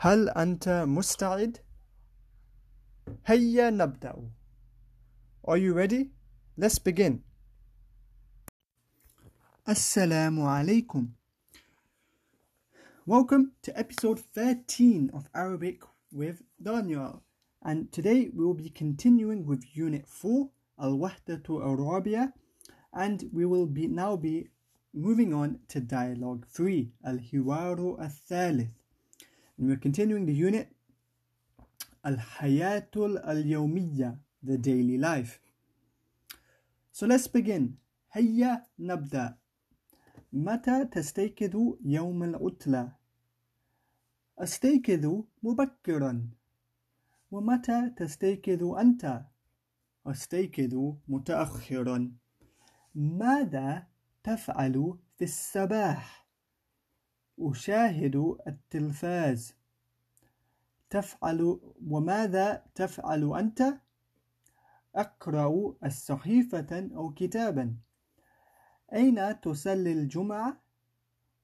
هل أنت مستعد؟ هيا نبدأ. Are you ready? Let's begin. Assalamu alaikum. Welcome to episode 13 of Arabic with Daniel. And today we will be continuing with Unit 4, Al-Wahdatu Al-Rabiya. And we will be now be moving on to Dialogue 3, Al-Hiwaru Al-Thalith. And we're continuing the unit Al-Hayatul Al-Yawmiyya, the daily life. So let's begin. هيا نبدأ. متى تستيقظ يوم العطلة؟ أستيقظ مبكرا. ومتى تستيقظ أنت؟ أستيقظ متأخرا. ماذا تفعل في الصباح؟ أشاهد التلفاز تفعل وماذا تفعل أنت؟ أقرأ الصحيفة أو كتابا أين تصلي الجمعة؟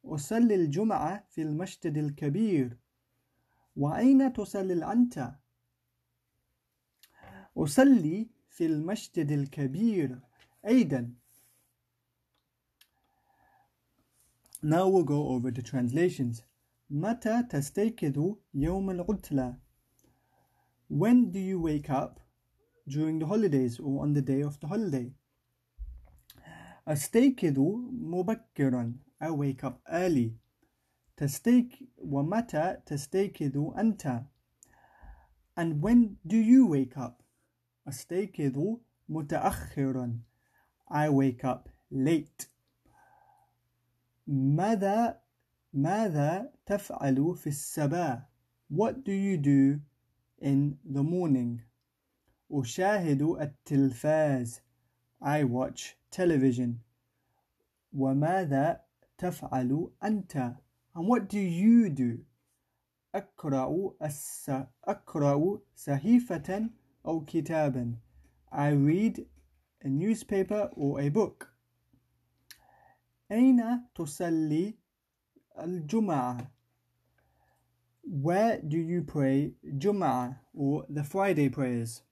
أصلي الجمعة في المسجد الكبير وأين تصلي أنت؟ أصلي في المسجد الكبير أيضا Now we'll go over the translations. متى تستيقظ يوم العطلة? When do you wake up during the holidays or on the day of the holiday? أستيقظ مبكرا I wake up early. تستيق ومتى تستيقظ أنت? And when do you wake up? أستيقظ متأخرا I wake up late. ماذا ماذا تفعل في الصباح What do you do in the morning أشاهد التلفاز I watch television وماذا تفعل أنت And what do you do أقرأ الس... أقرأ صحيفة أو كتابا I read a newspaper or a book أين تصلي الجمعة? Where do you pray جمعة or the Friday prayers?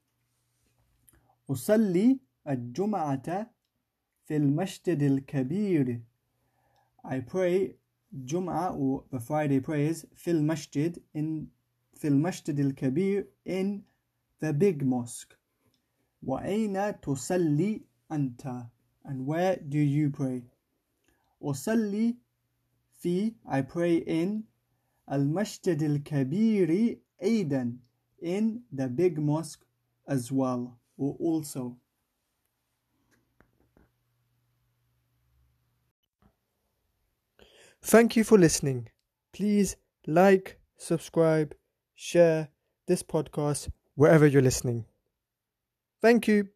أصلي الجمعة في المسجد الكبير. I pray جمعة or the Friday prayers في المسجد in في المسجد الكبير in the big mosque. وأين تصلي أنت? And where do you pray? أصلي في I pray in المسجد الكبير أيضا in the big mosque as well or also Thank you for listening. Please like, subscribe, share this podcast wherever you're listening. Thank you.